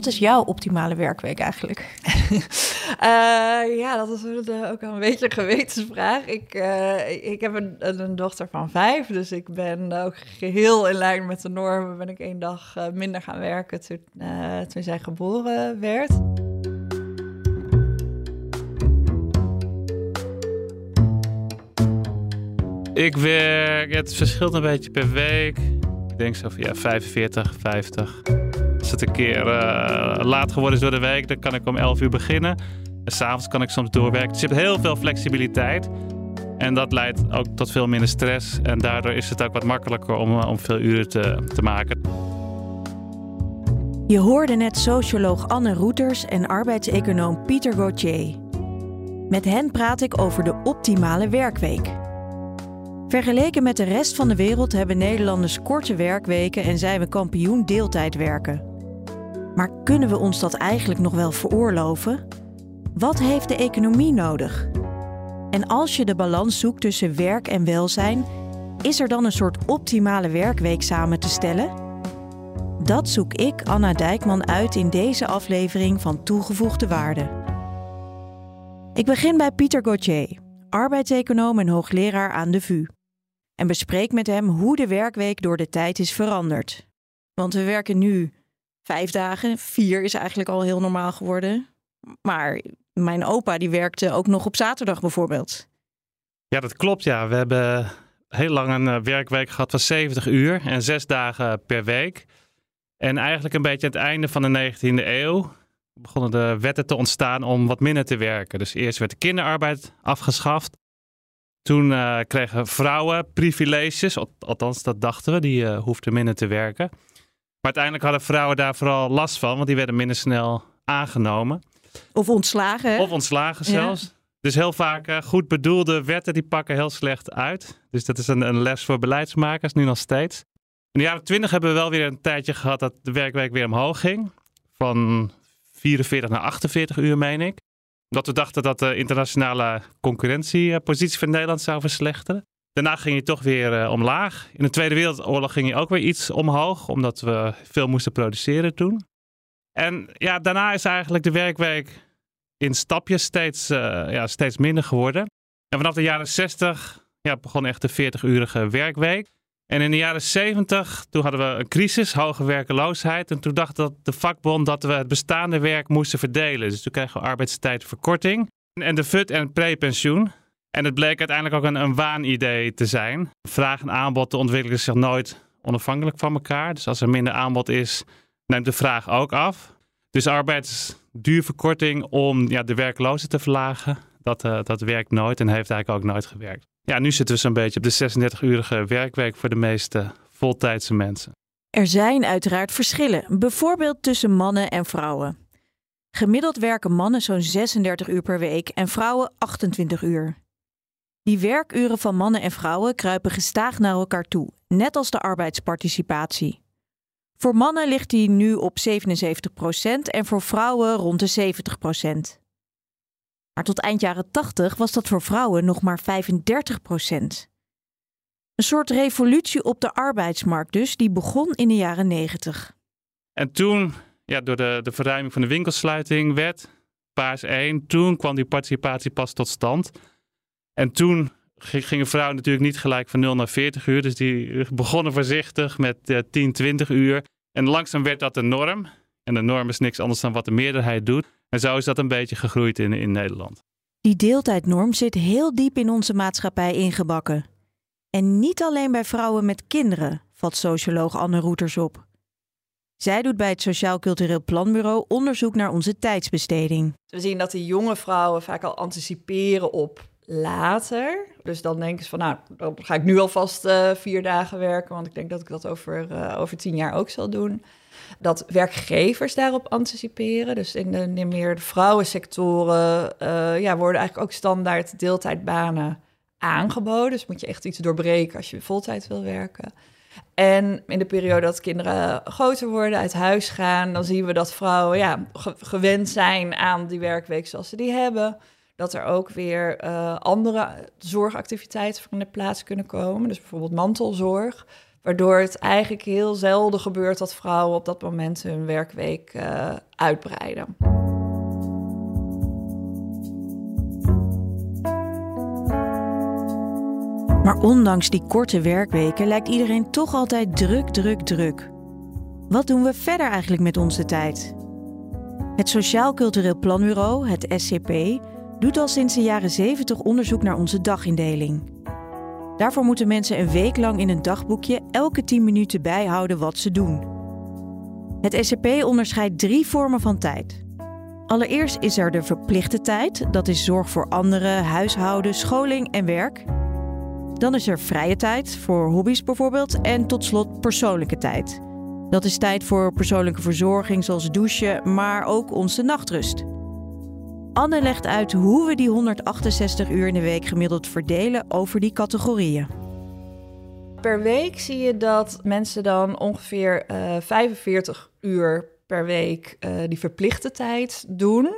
Wat is jouw optimale werkweek eigenlijk? Uh, ja, dat is ook een beetje een gewetensvraag. Ik, uh, ik heb een, een, dochter van vijf, dus ik ben ook geheel in lijn met de normen. Ben ik één dag uh, minder gaan werken toen, toen zij geboren werd. Ik werk, het verschilt een beetje per week. Ik denk zo van ja, 45, 50. Als het een keer laat geworden is door de week, dan kan ik om 11 uur beginnen. S'avonds kan ik soms doorwerken. Dus je hebt heel veel flexibiliteit. En dat leidt ook tot veel minder stress. En daardoor is het ook wat makkelijker om, om veel uren te, te maken. Je hoorde net socioloog Anne Roeters en arbeidseconoom Pieter Gauthier. Met hen praat ik over de optimale werkweek. Vergeleken met de rest van de wereld hebben Nederlanders korte werkweken en zijn we kampioen deeltijd werken. Maar kunnen we ons dat eigenlijk nog wel veroorloven? Wat heeft de economie nodig? En als je de balans zoekt tussen werk en welzijn, is er dan een soort optimale werkweek samen te stellen? Dat zoek ik, Anna Dijkman, uit in deze aflevering van Toegevoegde Waarde. Ik begin bij Pieter Gauthier, arbeidseconoom en hoogleraar aan de VU. En bespreek met hem hoe de werkweek door de tijd is veranderd. Want we werken nu vijf dagen, vier is eigenlijk al heel normaal geworden. Maar mijn opa die werkte ook nog op zaterdag bijvoorbeeld. Ja, dat klopt. Ja, we hebben heel lang een eh, werkweek gehad van 70 uur en zes dagen per week. En eigenlijk een beetje aan het einde van de 19e eeuw begonnen de wetten te ontstaan om wat minder te werken. Dus eerst werd de kinderarbeid afgeschaft. Toen uh, kregen vrouwen privileges, althans dat dachten we, die uh, hoefden minder te werken. Maar uiteindelijk hadden vrouwen daar vooral last van, want die werden minder snel aangenomen. Of ontslagen. Hè? Of ontslagen zelfs. Dus heel vaak uh, goed bedoelde wetten die pakken heel slecht uit. Dus dat is een, een, les voor beleidsmakers, nu nog steeds. In de jaren twintig hebben we wel weer een tijdje gehad dat de werkweek weer omhoog ging. Van 44 naar 48 uur, meen ik. Dat we dachten dat de internationale concurrentiepositie van Nederland zou verslechteren. Daarna ging je toch weer uh, omlaag. In de Tweede Wereldoorlog ging je ook weer iets omhoog, omdat we veel moesten produceren toen. En ja, daarna is eigenlijk de werkweek in stapjes steeds, uh, ja, steeds minder geworden. En vanaf de jaren 60 ja, begon echt de 40-urige werkweek. En in de jaren 70, toen hadden we een crisis, hoge werkeloosheid. En toen dacht dat de vakbond dat we het bestaande werk moesten verdelen. Dus toen kregen we arbeidstijdverkorting en de FUT en prepensioen. En het bleek uiteindelijk ook een, een waanidee te zijn. Vraag en aanbod ontwikkelen zich nooit onafhankelijk van elkaar. Dus als er minder aanbod is, neemt de vraag ook af. Dus arbeidsduurverkorting om ja, de werkloosheid te verlagen, dat, uh, dat werkt nooit en heeft eigenlijk ook nooit gewerkt. Ja, nu zitten we zo'n beetje op de 36-urige werkweek voor de meeste voltijdse mensen. Er zijn uiteraard verschillen, bijvoorbeeld tussen mannen en vrouwen. Gemiddeld werken mannen zo'n 36 uur per week en vrouwen 28 uur. Die werkuren van mannen en vrouwen kruipen gestaag naar elkaar toe, net als de arbeidsparticipatie. Voor mannen ligt die nu op 77% en voor vrouwen rond de 70%. Maar tot eind jaren 80 was dat voor vrouwen nog maar 35%. Een soort revolutie op de arbeidsmarkt dus, die begon in de jaren 90. En toen, ja, door de, de verruiming van de winkelsluiting, werd paars 1, toen kwam die participatie pas tot stand. En toen gingen vrouwen natuurlijk niet gelijk van 0 naar 40 uur. Dus die begonnen voorzichtig met uh, 10, 20 uur. En langzaam werd dat de norm. En de norm is niks anders dan wat de meerderheid doet. En zo is dat een beetje gegroeid in, in Nederland. Die deeltijdnorm zit heel diep in onze maatschappij ingebakken. En niet alleen bij vrouwen met kinderen, valt socioloog Anne Roeters op. Zij doet bij het Sociaal Cultureel Planbureau onderzoek naar onze tijdsbesteding. We zien dat die jonge vrouwen vaak al anticiperen op later. Dus dan denken ze van, nou, dan ga ik nu alvast uh, vier dagen werken, want ik denk dat ik dat over, uh, over tien jaar ook zal doen. Dat werkgevers daarop anticiperen. Dus in de, in meer de vrouwensectoren uh, ja, worden eigenlijk ook standaard deeltijdbanen aangeboden. Dus moet je echt iets doorbreken als je voltijd wil werken. En in de periode dat kinderen groter worden, uit huis gaan, dan zien we dat vrouwen ja, gewend zijn aan die werkweek zoals ze die hebben. Dat er ook weer uh, andere zorgactiviteiten in de plaats kunnen komen. Dus bijvoorbeeld mantelzorg. Waardoor het eigenlijk heel zelden gebeurt dat vrouwen op dat moment hun werkweek uh, uitbreiden. Maar ondanks die korte werkweken lijkt iedereen toch altijd druk, druk, druk. Wat doen we verder eigenlijk met onze tijd? Het Sociaal Cultureel Planbureau, het SCP, doet al sinds de jaren 70 onderzoek naar onze dagindeling. Daarvoor moeten mensen een week lang in een dagboekje elke 10 minuten bijhouden wat ze doen. Het SCP onderscheidt drie vormen van tijd. Allereerst is er de verplichte tijd, dat is zorg voor anderen, huishouden, scholing en werk. Dan is er vrije tijd, voor hobby's bijvoorbeeld. En tot slot persoonlijke tijd. Dat is tijd voor persoonlijke verzorging, zoals douchen, maar ook onze nachtrust. Anne legt uit hoe we die 168 uur in de week gemiddeld verdelen over die categorieën. Per week zie je dat mensen dan ongeveer uh, eh, 45 uur per week uh, die verplichte tijd doen.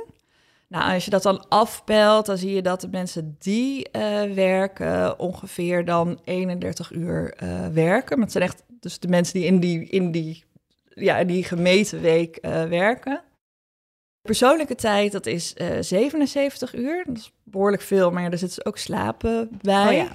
Nou, als je dat dan afpelt, dan zie je dat de mensen die uh, werken ongeveer dan 31 uur werken. Maar het zijn echt dus de mensen die in die, in die, ja, die gemeten week werken. Persoonlijke tijd, dat is 77 uur. Dat is behoorlijk veel, maar er zit dus ook slapen bij. Oh ja.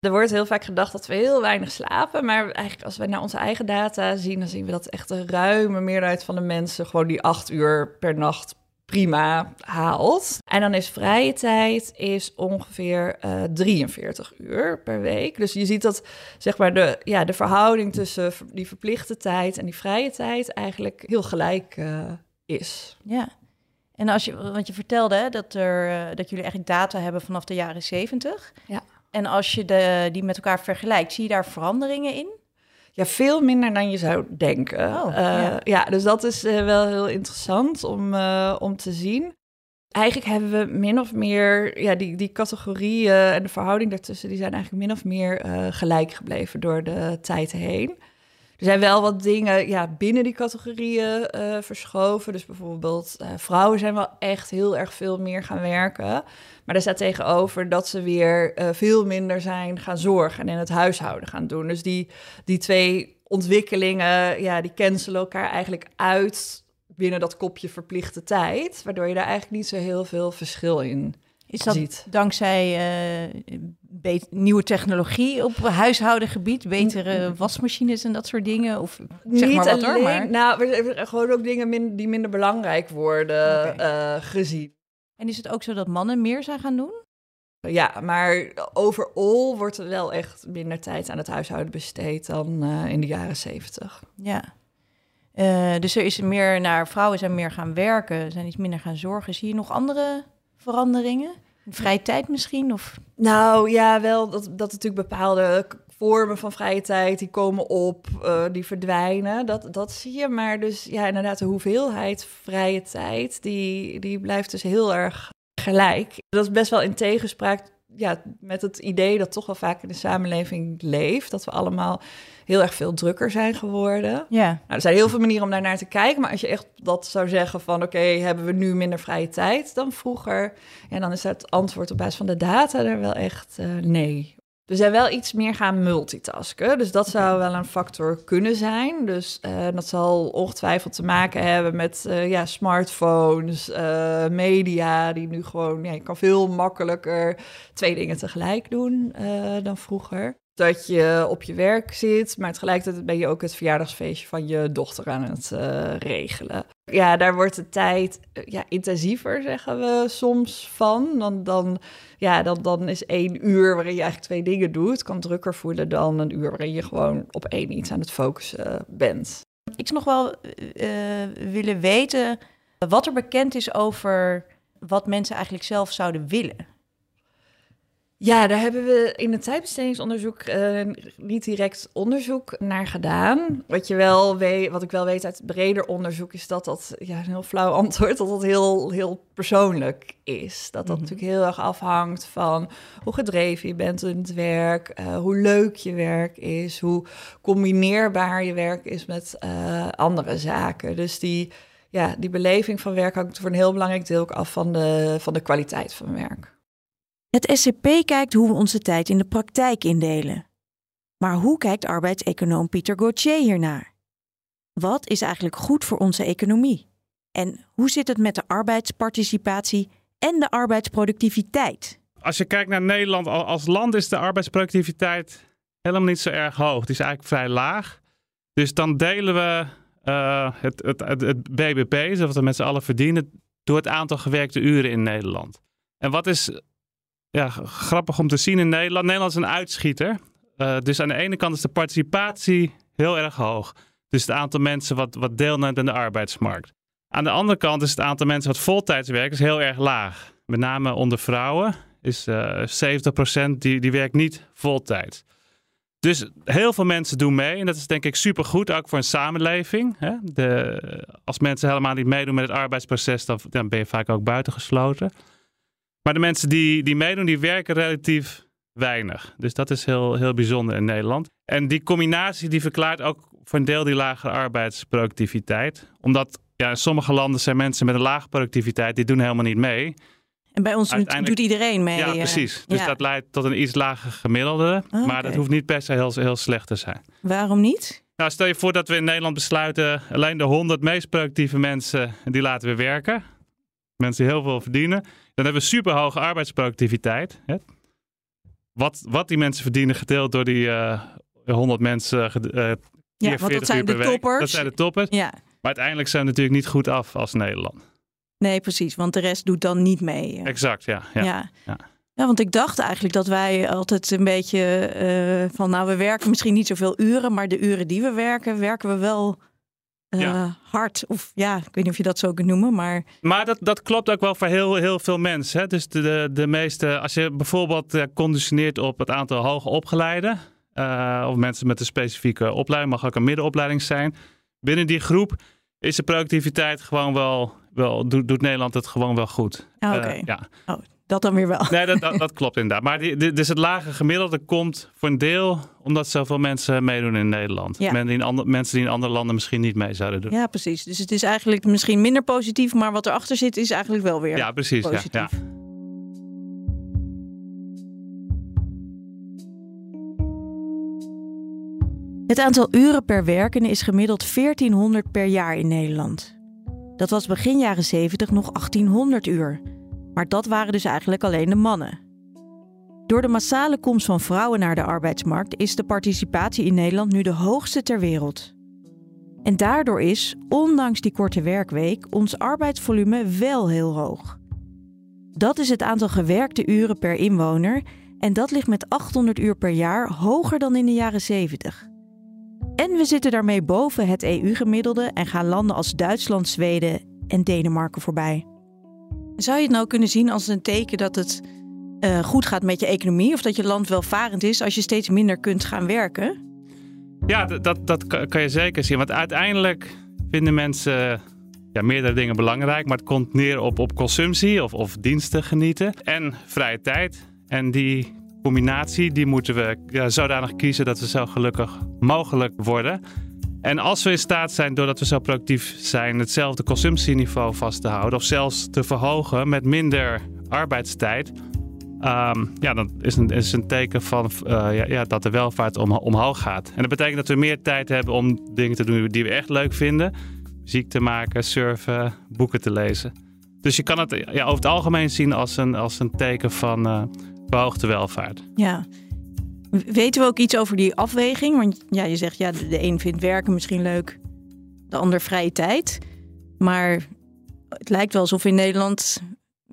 Er wordt heel vaak gedacht dat we heel weinig slapen. Maar eigenlijk als we naar onze eigen data zien, dan zien we dat echt een ruime meerderheid van de mensen gewoon die acht uur per nacht prima haalt. En dan is vrije tijd is ongeveer uh, eh, 43 uur per week. Dus je ziet dat zeg maar de, ja, de verhouding tussen die verplichte tijd en die vrije tijd eigenlijk heel gelijk uh, is. Ja. En als je, want je vertelde hè, dat, er, uh, dat jullie eigenlijk data hebben vanaf de jaren 70. Ja. En als je de, die met elkaar vergelijkt, zie je daar veranderingen in? Ja, veel minder dan je zou denken. Oh, uh, ja. dus dat is uh, wel heel interessant om, uh, om te zien. Eigenlijk hebben we min of meer, ja, die, die categorieën en de verhouding daartussen, die zijn eigenlijk min of meer gelijk gebleven door de tijd heen. Er zijn wel wat dingen ja, binnen die categorieën verschoven. Dus bijvoorbeeld, vrouwen zijn wel echt heel erg veel meer gaan werken. Maar er staat tegenover dat ze weer uh, veel minder zijn gaan zorgen en in het huishouden gaan doen. Dus die, die twee ontwikkelingen, ja, die cancelen elkaar eigenlijk uit binnen dat kopje verplichte tijd. Waardoor je daar eigenlijk niet zo heel veel verschil in is dat ziet. dankzij uh, nieuwe technologie op huishoudengebied, betere wasmachines en dat soort dingen? Of zeg Niet maar wat alleen, hoor, maar... Nou, gewoon ook dingen die minder belangrijk worden okay. uh, gezien. En is het ook zo dat mannen meer zijn gaan doen? Ja, maar overal wordt er wel echt minder tijd aan het huishouden besteed dan uh, in de jaren zeventig. Ja. Dus er is meer naar vrouwen zijn meer gaan werken, zijn iets minder gaan zorgen. Zie je nog andere veranderingen? Vrije tijd misschien? Of? Nou ja, wel dat, dat natuurlijk bepaalde vormen van vrije tijd die komen op, uh, die verdwijnen. Dat, dat zie je. Maar dus ja, inderdaad, de hoeveelheid vrije tijd, die, die blijft dus heel erg gelijk. Dat is best wel in tegenspraak ja, met het idee dat toch wel vaak in de samenleving leeft. Dat we allemaal heel erg veel drukker zijn geworden. Ja. Nou, er zijn heel veel manieren om daar naar te kijken. Maar als je echt dat zou zeggen van... oké, hebben we nu minder vrije tijd dan vroeger? En dan is het antwoord op basis van de data er wel echt uh, nee. We zijn wel iets meer gaan multitasken. Dus dat zou wel een factor kunnen zijn. Dus uh, dat zal ongetwijfeld te maken hebben met uh, ja, smartphones, uh, media, die nu gewoon, ja, je kan veel makkelijker twee dingen tegelijk doen dan vroeger dat je op je werk zit, maar tegelijkertijd ben je ook het verjaardagsfeestje van je dochter aan het regelen. Ja, daar wordt de tijd uh, ja, intensiever, zeggen we soms van. Dan, dan, ja, dan, dan is één uur waarin je eigenlijk twee dingen doet, kan drukker voelen dan een uur waarin je gewoon op één iets aan het focussen bent. Ik zou nog wel uh, willen weten wat er bekend is over wat mensen eigenlijk zelf zouden willen. Ja, daar hebben we in het tijdbestedingsonderzoek uh, niet direct onderzoek naar gedaan. Wat, je wel weet, wat ik wel weet uit breder onderzoek is dat dat, ja, een heel flauw antwoord, dat dat heel, heel persoonlijk is. Dat dat mhm. natuurlijk heel erg afhangt van hoe gedreven je bent in het werk, uh, hoe leuk je werk is, hoe combineerbaar je werk is met uh, andere zaken. Dus die, ja, die beleving van werk hangt voor een heel belangrijk deel ook af van de, van de kwaliteit van werk. Het SCP kijkt hoe we onze tijd in de praktijk indelen. Maar hoe kijkt arbeidseconoom Pieter Gauthier hiernaar? Wat is eigenlijk goed voor onze economie? En hoe zit het met de arbeidsparticipatie en de arbeidsproductiviteit? Als je kijkt naar Nederland als land is de arbeidsproductiviteit helemaal niet zo erg hoog. Die is eigenlijk vrij laag. Dus dan delen we uh, het, het, het, het, BBP, wat we met z'n allen verdienen, door het aantal gewerkte uren in Nederland. En wat is ja, grappig om te zien in Nederland. Nederland is een uitschieter. Uh, dus aan de ene kant is de participatie heel erg hoog. Dus het aantal mensen wat, wat deelneemt aan de arbeidsmarkt. Aan de andere kant is het aantal mensen wat voltijds werkt is heel erg laag. Met name onder vrouwen is uh, eh, 70% die, die werkt niet voltijds. Dus heel veel mensen doen mee. En dat is denk ik supergoed, ook voor een samenleving. Hè? De, als mensen helemaal niet meedoen met het arbeidsproces, dan ben je vaak ook buitengesloten. Maar de mensen die, die meedoen, die werken relatief weinig. Dus dat is heel, heel bijzonder in Nederland. En die combinatie die verklaart ook voor een deel die lagere arbeidsproductiviteit. Omdat ja, in sommige landen zijn mensen met een lage productiviteit, die doen helemaal niet mee. En bij ons doet iedereen mee. Ja, precies. Dus dat leidt tot een iets lager gemiddelde. Ah, maar dat hoeft niet per se heel, heel slecht te zijn. Waarom niet? Nou, stel je voor dat we in Nederland besluiten... alleen de 100 meest productieve mensen, die laten we werken. Mensen die heel veel verdienen. Dan hebben we super hoge arbeidsproductiviteit. Hè? Wat, wat die mensen verdienen gedeeld door die uh, eh, 100 mensen. Uh, ja, want dat zijn de toppers. Dat zijn de toppers. Ja. Maar uiteindelijk zijn we natuurlijk niet goed af als Nederland. Nee, precies. Want de rest doet dan niet mee. Exact, ja. Ja, ja. ja. want ik dacht eigenlijk dat wij altijd een beetje uh, van... nou, we werken misschien niet zoveel uren... maar de uren die we werken, werken we wel uh, hard. Of ja, ik weet niet of je dat zo kunt noemen, maar... Maar dat, dat klopt ook wel voor heel, heel veel mensen. Hè? Dus de, de, de meeste, als je bijvoorbeeld uh, conditioneert op het aantal hoge opgeleiden... Uh, of mensen met een specifieke opleiding, mag ook een middenopleiding zijn. Binnen die groep is de productiviteit gewoon wel, wel doet, doet Nederland het gewoon wel goed. Oh, Oké. ja. Oh, dat dan weer wel. Nee, dat, dat, dat klopt inderdaad. Maar die, dus het lage gemiddelde komt voor een deel omdat zoveel mensen meedoen in Nederland. Ja. Men die in mensen die in andere landen misschien niet mee zouden doen. Ja, precies. Dus het is eigenlijk misschien minder positief, maar wat erachter zit is eigenlijk wel weer ja, precies, positief. Ja, ja. Het aantal uren per werkende is gemiddeld 1400 per jaar in Nederland. Dat was begin jaren 70 nog 1800 uur. Maar dat waren dus eigenlijk alleen de mannen. Door de massale komst van vrouwen naar de arbeidsmarkt is de participatie in Nederland nu de hoogste ter wereld. En daardoor is, ondanks die korte werkweek, ons arbeidsvolume wel heel hoog. Dat is het aantal gewerkte uren per inwoner en dat ligt met 800 uur per jaar hoger dan in de jaren 70. En we zitten daarmee boven het EU-gemiddelde en gaan landen als Duitsland, Zweden en Denemarken voorbij. Zou je het nou kunnen zien als een teken dat het uh, goed gaat met je economie of dat je land welvarend is als je steeds minder kunt gaan werken? Ja, dat, dat kan je zeker zien. Want uiteindelijk vinden mensen ja, meerdere dingen belangrijk, maar het komt neer op, op consumptie of, of diensten genieten en vrije tijd. En die combinatie die moeten we zodanig kiezen dat we zo gelukkig mogelijk worden. En als we in staat zijn, doordat we zo productief zijn, hetzelfde consumptieniveau vast te houden of zelfs te verhogen met minder arbeidstijd, ehm, ja, dan is een, is een teken van uh, ja, ja, dat de welvaart om, omhoog gaat. En dat betekent dat we meer tijd hebben om dingen te doen die we echt leuk vinden. Muziek te maken, surfen, boeken te lezen. Dus je kan het ja, over het algemeen zien als een, als een teken van uh, welvaart. Ja. Weten we ook iets over die afweging? Want ja, je zegt ja, de een vindt werken misschien leuk, de ander vrije tijd. Maar het lijkt wel alsof we in Nederland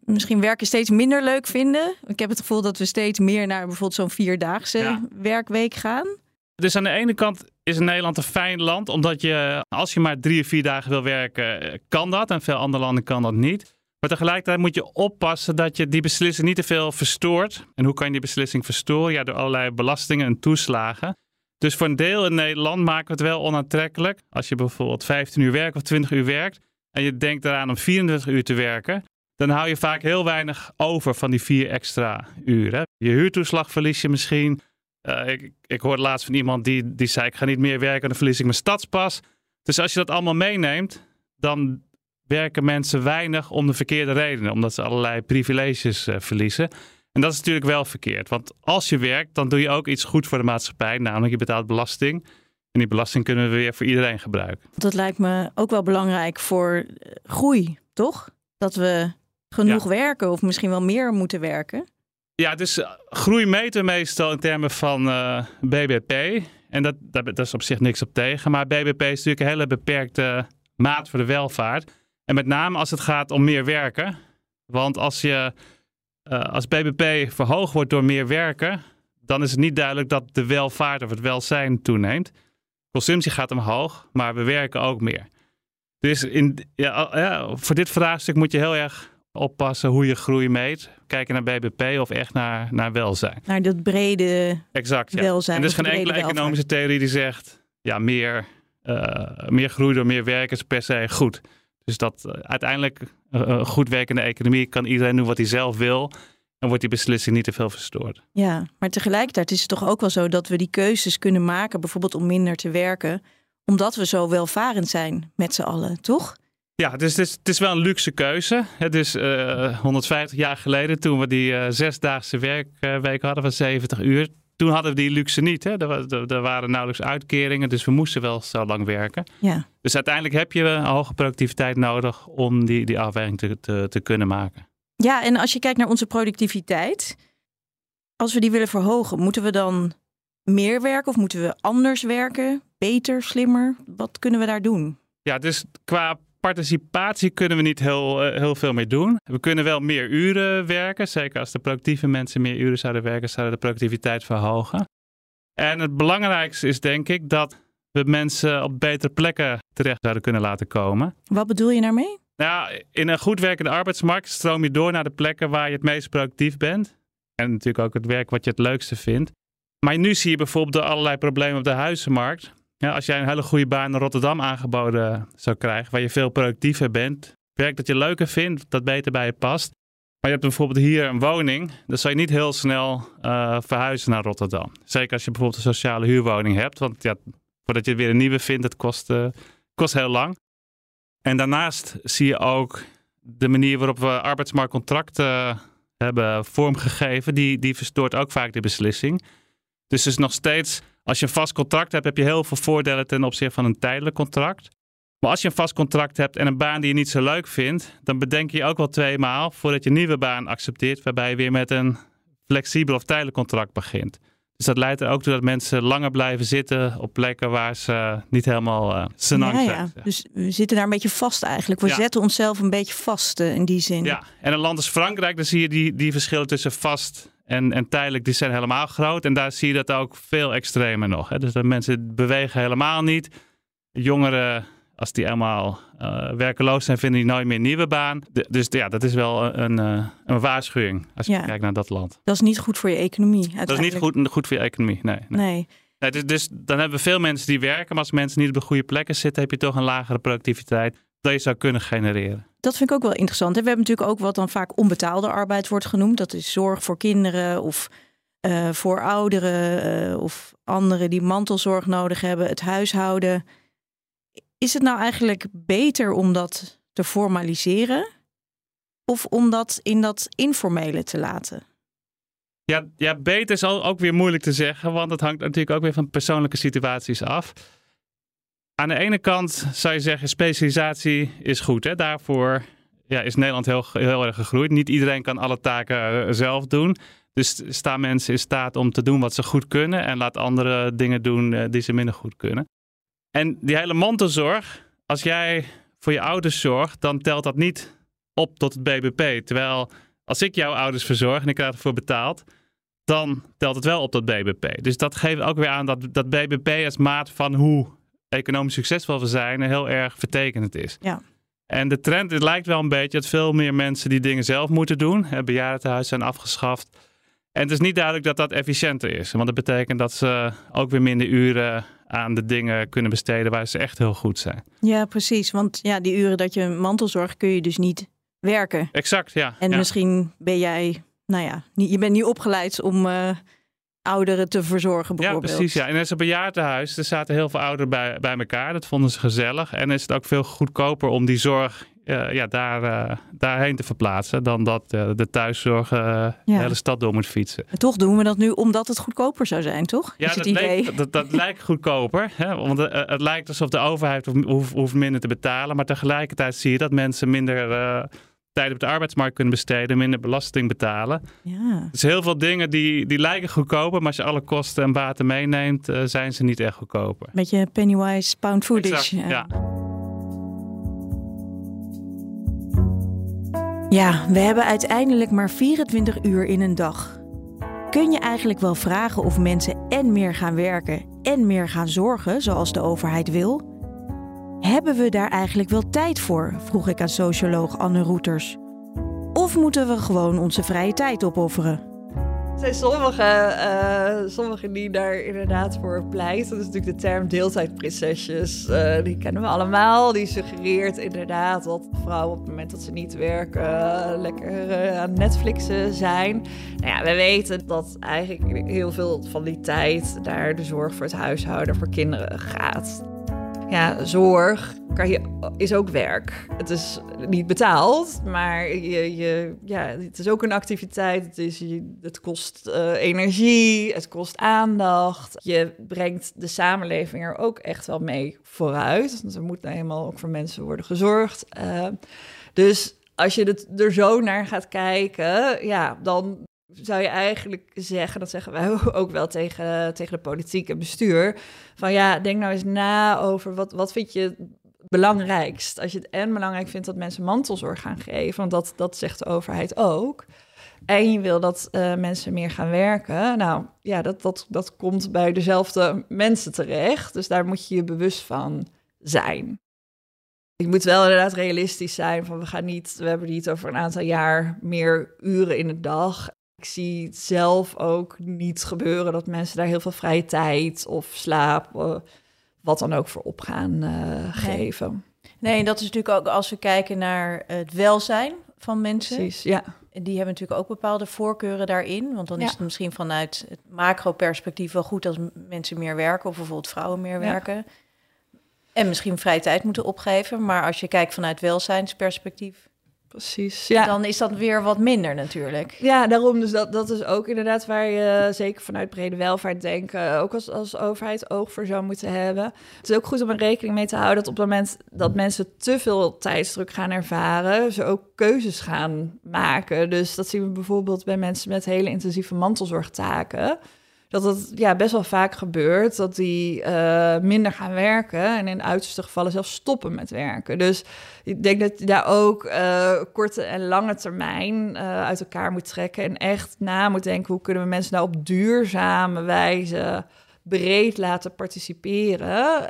misschien werken steeds minder leuk vinden. Ik heb het gevoel dat we steeds meer naar bijvoorbeeld zo'n vierdaagse werkweek gaan. Dus aan de ene kant is Nederland een fijn land, omdat je als je maar drie of vier dagen wil werken, kan dat. En veel andere landen kan dat niet. Maar tegelijkertijd moet je oppassen dat je die beslissing niet te veel verstoort. En hoe kan je die beslissing verstoren? Ja, door allerlei belastingen en toeslagen. Dus voor een deel in Nederland maken we het wel onaantrekkelijk. Als je bijvoorbeeld 15 uur werkt of 20 uur werkt en je denkt eraan om 24 uur te werken, dan hou je vaak heel weinig over van die vier extra uren. Je huurtoeslag verlies je misschien. Uh, ik, ik hoorde laatst van iemand die, die zei: Ik ga niet meer werken, dan verlies ik mijn stadspas. Dus als je dat allemaal meeneemt, dan werken mensen weinig om de verkeerde redenen, omdat ze allerlei privileges uh, verliezen. En dat is natuurlijk wel verkeerd. Want als je werkt, dan doe je ook iets goed voor de maatschappij. Namelijk je betaalt belasting. En die belasting kunnen we weer voor iedereen gebruiken. Dat lijkt me ook wel belangrijk voor groei, toch? Dat we genoeg werken of misschien wel meer moeten werken. Ja, dus eh, groei meten meestal in termen van uh, eh, BBP. En dat, dat, is op zich niks op tegen. Maar BBP is natuurlijk een hele beperkte maat voor de welvaart. En met name als het gaat om meer werken. Want als je uh, als BBP verhoogd wordt door meer werken, dan is het niet duidelijk dat de welvaart of het welzijn toeneemt. Consumptie gaat omhoog, maar we werken ook meer. Dus in, ja, ja, voor dit vraagstuk moet je heel erg oppassen hoe je groei meet. Kijken naar BBP of echt naar, naar welzijn. Naar dat brede exact, ja. welzijn. En er is geen enkele economische theorie die zegt... ja, meer, uh, meer groei door meer werken is per se goed. Dus dat uh, uiteindelijk een goed werkende economie kan iedereen doen wat hij zelf wil. En wordt die beslissing niet te veel verstoord. Ja, maar tegelijkertijd is het toch ook wel zo dat we die keuzes kunnen maken, bijvoorbeeld om minder te werken, omdat we zo welvarend zijn met z'n allen, toch? Ja, dus het is, het is wel een luxe keuze. Het is uh, 150 jaar geleden, toen we die uh, zesdaagse werkweek hadden van 70 uur, toen hadden we die luxe niet. Hè? Er, er, er, waren nauwelijks uitkeringen, dus we moesten wel zo lang werken. Ja. Dus uiteindelijk heb je een hoge productiviteit nodig om die, die afweging te, te, te kunnen maken. Ja, en als je kijkt naar onze productiviteit, als we die willen verhogen, moeten we dan meer werken of moeten we anders werken? Beter, slimmer? Wat kunnen we daar doen? Ja, dus qua participatie kunnen we niet heel, uh, heel veel meer doen. We kunnen wel meer uren werken. Zeker als de productieve mensen meer uren zouden werken, zouden de productiviteit verhogen. En het belangrijkste is denk ik dat we mensen op betere plekken terecht zouden kunnen laten komen. Wat bedoel je daarmee? Nou, in een goed werkende arbeidsmarkt stroom je door naar de plekken waar je het meest productief bent. En natuurlijk ook het werk wat je het leukste vindt. Maar nu zie je bijvoorbeeld allerlei problemen op de huizenmarkt. Ja, als jij een hele goede baan in Rotterdam aangeboden zou krijgen, waar je veel productiever bent, werk dat je leuker vindt, dat beter bij je past. Maar je hebt bijvoorbeeld hier een woning, dan zou je niet heel snel uh, verhuizen naar Rotterdam. Zeker als je bijvoorbeeld een sociale huurwoning hebt, want ja, voordat je weer een nieuwe vindt, het kost, uh, kost heel lang. En daarnaast zie je ook de manier waarop we arbeidsmarktcontracten hebben vormgegeven, die, die verstoort ook vaak de beslissing. Dus is nog steeds, als je een vast contract hebt, heb je heel veel voordelen ten opzichte van een tijdelijk contract. Maar als je een vast contract hebt en een baan die je niet zo leuk vindt, dan bedenk je ook wel twee maal voordat je een nieuwe baan accepteert, waarbij je weer met een flexibel of tijdelijk contract begint. Dus dat leidt er ook toe dat mensen langer blijven zitten op plekken waar ze niet helemaal uh, ja, zijn. Ja. Dus we zitten daar een beetje vast eigenlijk. We zetten onszelf een beetje vast uh, in die zin. Ja, en een land als Frankrijk, dan zie je die, die verschillen tussen vast en, en tijdelijk, die zijn helemaal groot. En daar zie je dat ook veel extremer nog. Hè? Dus dat mensen bewegen helemaal niet. Jongeren als die allemaal uh, werkeloos zijn, vinden die nooit meer een nieuwe baan. dus ja, dat is wel een, uh, een waarschuwing als je kijkt naar dat land. Dat is niet goed voor je economie. Dat is niet goed, goed voor je economie, nee. nee. nee. dus, dus, dan hebben we veel mensen die werken, maar als mensen niet op de goede plekken zitten, heb je toch een lagere productiviteit dat je zou kunnen genereren. Dat vind ik ook wel interessant. En we hebben natuurlijk ook wat dan vaak onbetaalde arbeid wordt genoemd. Dat is zorg voor kinderen of uh, voor ouderen of anderen die mantelzorg nodig hebben, het huishouden. Is het nou eigenlijk beter om dat te formaliseren of om dat in dat informele te laten? Ja, ja, beter is ook weer moeilijk te zeggen, want het hangt natuurlijk ook weer van persoonlijke situaties af. Aan de ene kant zou je zeggen, specialisatie is goed. Hè? Daarvoor ja, is Nederland heel, heel erg gegroeid. Niet iedereen kan alle taken eh, zelf doen. Dus staan mensen in staat om te doen wat ze goed kunnen en laat andere dingen doen eh, die ze minder goed kunnen. En die hele mantelzorg, als jij voor je ouders zorgt, dan telt dat niet op tot het BBP. Terwijl als ik jouw ouders verzorg en ik krijg ervoor betaald, dan telt het wel op tot BBP. Dus dat geeft ook weer aan dat, dat BBP als maat van hoe economisch succesvol we zijn heel erg vertekenend is. Ja. En de trend het lijkt wel een beetje dat veel meer mensen die dingen zelf moeten doen. Bejaardentehuizen zijn afgeschaft. En het is niet duidelijk dat dat efficiënter is. Want dat betekent dat ze ook weer minder uren aan de dingen kunnen besteden waar ze echt heel goed zijn. Ja, precies. Want ja, die uren dat je mantelzorg kun je dus niet werken. Exact, ja. En ja. misschien ben jij, nou ja, je bent niet opgeleid om uh, ouderen te verzorgen bijvoorbeeld. Ja, precies. Ja. En in een bejaardenhuis, er zaten heel veel ouderen bij, bij elkaar. Dat vonden ze gezellig. En is het ook veel goedkoper om die zorg uh, ja, daar, uh, daarheen te verplaatsen dan dat uh, de thuiszorg ja. de hele stad door moet fietsen. En toch doen we dat nu omdat het goedkoper zou zijn, toch? Ja, is dat, het idee? Lijkt, dat, dat lijkt goedkoper. Hè? Want het lijkt alsof de overheid hoeft, hoeft, minder te betalen. Maar tegelijkertijd zie je dat mensen minder tijd op de arbeidsmarkt kunnen besteden, minder belasting betalen. Ja. Dus heel veel dingen die, die lijken goedkoper, maar als je alle kosten en baten meeneemt, zijn ze niet echt goedkoper. Beetje pennywise pound foolish. Exact, ja. Ja, we hebben uiteindelijk maar 24 uur in een dag. Kun je eigenlijk wel vragen of mensen en meer gaan werken en meer gaan zorgen, zoals de overheid wil? Hebben we daar eigenlijk wel tijd voor? vroeg ik aan socioloog Anne Roeters. Of moeten we gewoon onze vrije tijd opofferen? Er zijn sommigen, uh, sommigen die daar inderdaad voor pleiten. Dat is natuurlijk de term deeltijdprinsesjes. Uh, die kennen we allemaal. Die suggereert inderdaad dat vrouwen op het moment dat ze niet werken... Lekker aan Netflixen zijn. Nou ja, we weten dat eigenlijk heel veel van die tijd... naar de zorg voor het huishouden, voor kinderen gaat ja, zorg kan je, is ook werk. Het is niet betaald, maar je, je, ja, het is ook een activiteit. Het, is, kost uh, energie, het kost aandacht. Je brengt de samenleving er ook echt wel mee vooruit. Want er moet nou ook voor mensen worden gezorgd. Uh, dus als je het er zo naar gaat kijken, ja, dan zou je eigenlijk zeggen, dat zeggen wij ook wel tegen, tegen de politiek en bestuur, van ja, denk nou eens na over wat, wat vind je belangrijkst. Als je het en belangrijk vindt dat mensen mantelzorg gaan geven, want dat, dat zegt de overheid ook. En je wil dat uh, mensen meer gaan werken. Nou ja, dat, dat, dat komt bij dezelfde mensen terecht. Dus daar moet je je bewust van zijn. Je moet wel inderdaad realistisch zijn van we gaan niet, we hebben niet over een aantal jaar meer uren in de dag. Ik zie zelf ook niet gebeuren dat mensen daar heel veel vrije tijd of slaap, uh, wat dan ook voor op gaan uh, geven. Nee, en dat is natuurlijk ook als we kijken naar het welzijn van mensen. Precies, ja. Die hebben natuurlijk ook bepaalde voorkeuren daarin. Want dan ja. is het misschien vanuit het macro-perspectief wel goed als mensen meer werken, of bijvoorbeeld vrouwen meer werken. Ja. En misschien vrije tijd moeten opgeven. Maar als je kijkt vanuit welzijnsperspectief, Precies, ja. Dan is dat weer wat minder natuurlijk. Ja, daarom. Dus dat, dat is ook inderdaad waar je zeker vanuit brede welvaart denken, ook als, als overheid oog voor zou moeten hebben. Het is ook goed om er rekening mee te houden dat op het moment dat mensen te veel tijdsdruk gaan ervaren, ze ook keuzes gaan maken. Dus dat zien we bijvoorbeeld bij mensen met hele intensieve mantelzorgtaken dat het ja, best wel vaak gebeurt dat die uh, minder gaan werken en in uiterste gevallen zelfs stoppen met werken. Dus ik denk dat je daar ook uh, korte en lange termijn uh, uit elkaar moet trekken en echt na moet denken hoe kunnen we mensen nou op duurzame wijze breed laten participeren,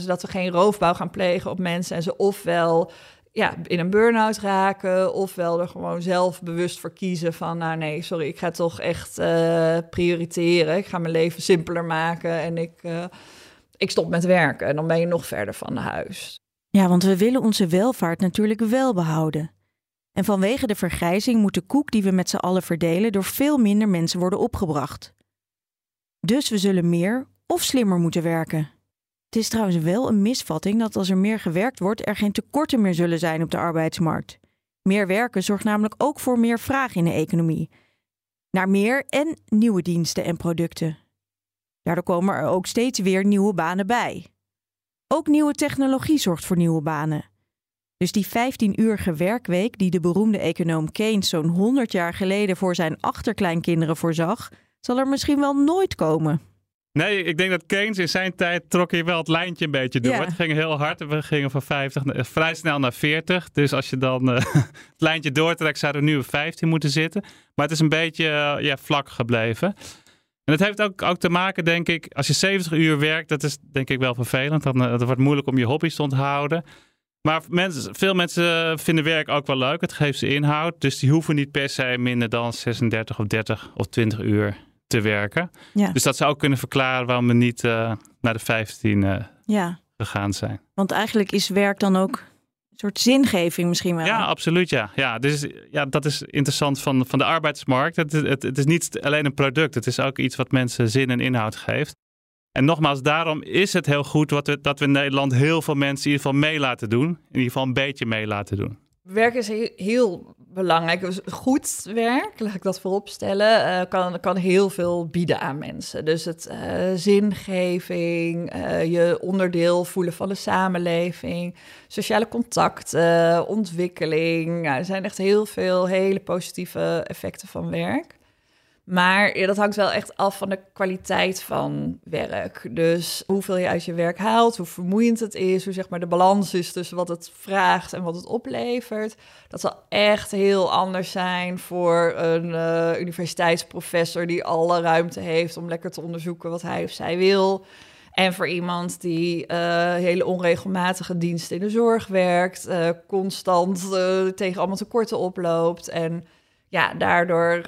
zodat we geen roofbouw gaan plegen op mensen en ze ofwel ja, in een burn-out raken, ofwel er gewoon zelf bewust voor kiezen van, nou nee, sorry, ik ga toch echt uh, prioriteren. Ik ga mijn leven simpeler maken en ik, uh, ik stop met werken. En dan ben je nog verder van huis. Ja, want we willen onze welvaart natuurlijk wel behouden. En vanwege de vergrijzing moet de koek die we met z'n allen verdelen door veel minder mensen worden opgebracht. Dus we zullen meer of slimmer moeten werken. Het is trouwens wel een misvatting dat als er meer gewerkt wordt, er geen tekorten meer zullen zijn op de arbeidsmarkt. Meer werken zorgt namelijk ook voor meer vraag in de economie. Naar meer en nieuwe diensten en producten. Daardoor komen er ook steeds weer nieuwe banen bij. Ook nieuwe technologie zorgt voor nieuwe banen. Dus die 15-uurige werkweek die de beroemde econoom Keynes zo'n 100 jaar geleden voor zijn achterkleinkinderen voorzag, zal er misschien wel nooit komen. Nee, ik denk dat Keynes in zijn tijd trok hier wel het lijntje een beetje door. Ja. Het ging heel hard. We gingen van 50 naar- vrij snel naar 40. Dus als je dan eh, het lijntje doortrekt, zouden we nu op 15 moeten zitten. Maar het is een beetje eh, ja, vlak gebleven. En het heeft ook, ook te maken, denk ik, als je 70 uur werkt, dat is denk ik wel vervelend. Dan het wordt moeilijk om je hobby's te onthouden. Maar mensen, veel mensen vinden werk ook wel leuk. Het geeft ze inhoud. Dus die hoeven niet per se minder dan 36 of 30 of 20 uur te werken. Ja. Dus dat zou ook kunnen verklaren waarom we niet uh, naar de 15 uh, ja. gegaan zijn. Want eigenlijk is werk dan ook een soort zingeving misschien wel. Ja, absoluut. Ja, ja, dus, ja dat is interessant van, van de arbeidsmarkt. Het, het, het is niet alleen een product. Het is ook iets wat mensen zin en inhoud geeft. En nogmaals, daarom is het heel goed wat we, dat we in Nederland heel veel mensen in ieder geval mee laten doen. In ieder geval een beetje mee laten doen. Werk is heel belangrijk. Goed werk, laat ik dat vooropstellen, uh, kan, kan heel veel bieden aan mensen. Dus het uh, zingeving, uh, je onderdeel voelen van de samenleving, sociale contacten, ontwikkeling. Nou, er zijn echt heel veel hele positieve effecten van werk. Maar dat hangt wel echt af van de kwaliteit van werk. Dus hoeveel je uit je werk haalt, hoe vermoeiend het is, hoe zeg maar de balans is tussen wat het vraagt en wat het oplevert. Dat zal echt heel anders zijn voor een uh, universiteitsprofessor die alle ruimte heeft om lekker te onderzoeken wat hij of zij wil. En voor iemand die uh, hele onregelmatige diensten in de zorg werkt, uh, constant tegen allemaal tekorten oploopt en ja, daardoor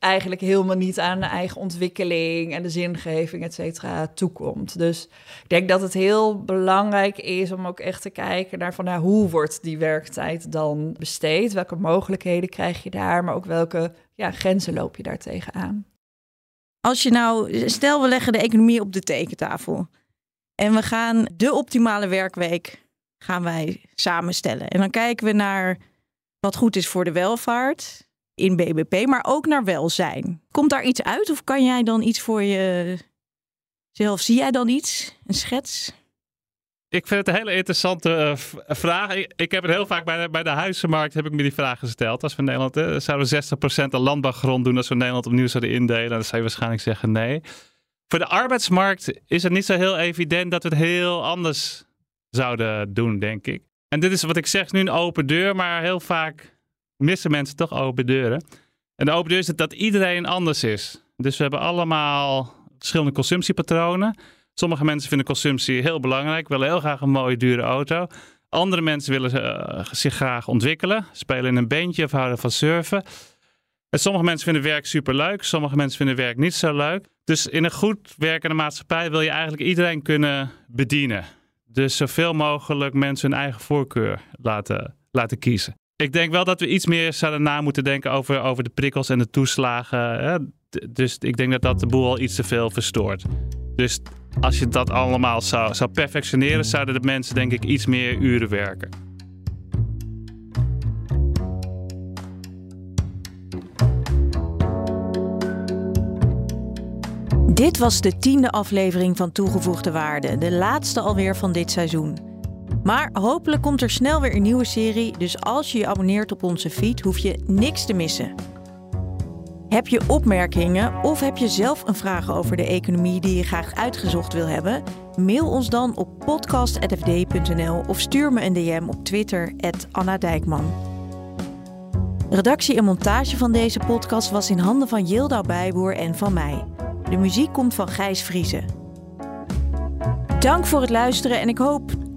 eigenlijk helemaal niet aan de eigen ontwikkeling en de zingeving, et cetera, toekomt. Dus ik denk dat het heel belangrijk is om ook echt te kijken naar van nou, hoe wordt die werktijd dan besteed? Welke mogelijkheden krijg je daar, maar ook welke ja, grenzen loop je daar tegenaan? Als je nou, stel we leggen de economie op de tekentafel en we gaan de optimale werkweek gaan wij samenstellen. En dan kijken we naar wat goed is voor de welvaart in BBP, maar ook naar welzijn. Komt daar iets uit of kan jij dan iets voor jezelf? Zie jij dan iets? Een schets? Ik vind het een hele interessante uh, vraag. Ik, heb het heel vaak bij de, bij de huizenmarkt heb ik me die vraag gesteld. Als we Nederland, uh, zouden we 60% aan landbouwgrond doen als we Nederland opnieuw zouden indelen? Dan zou je waarschijnlijk zeggen nee. Voor de arbeidsmarkt is het niet zo heel evident dat we het heel anders zouden doen, denk ik. En dit is wat ik zeg nu een open deur, maar heel vaak missen mensen toch open deuren. En de open deur is dat iedereen anders is. Dus we hebben allemaal verschillende consumptiepatronen. Sommige mensen vinden consumptie heel belangrijk, willen heel graag een mooie dure auto. Andere mensen willen uh, zich graag ontwikkelen, spelen in een bandje of houden van surfen. En sommige mensen vinden werk superleuk, sommige mensen vinden werk niet zo leuk. Dus in een goed werkende maatschappij wil je eigenlijk iedereen kunnen bedienen. Dus zoveel mogelijk mensen hun eigen voorkeur laten, laten kiezen. Ik denk wel dat we iets meer zouden na moeten denken over, over de prikkels en de toeslagen. Hè? Dus ik denk dat dat de boel al iets te veel verstoort. Dus als je dat allemaal zou, zou perfectioneren, zouden de mensen denk ik iets meer uren werken. Dit was de tiende aflevering van Toegevoegde Waarde, de laatste alweer van dit seizoen. Maar hopelijk komt er snel weer een nieuwe serie, dus als je je abonneert op onze feed, hoef je niks te missen. Heb je opmerkingen of heb je zelf een vraag over de economie die je graag uitgezocht wil hebben? Mail ons dan op podcast.fd.nl of stuur me een DM op Twitter, Anna Dijkman. Redactie en montage van deze podcast was in handen van Yilda Bijboer en van mij. De muziek komt van Gijs Vriezen. Dank voor het luisteren en ik hoop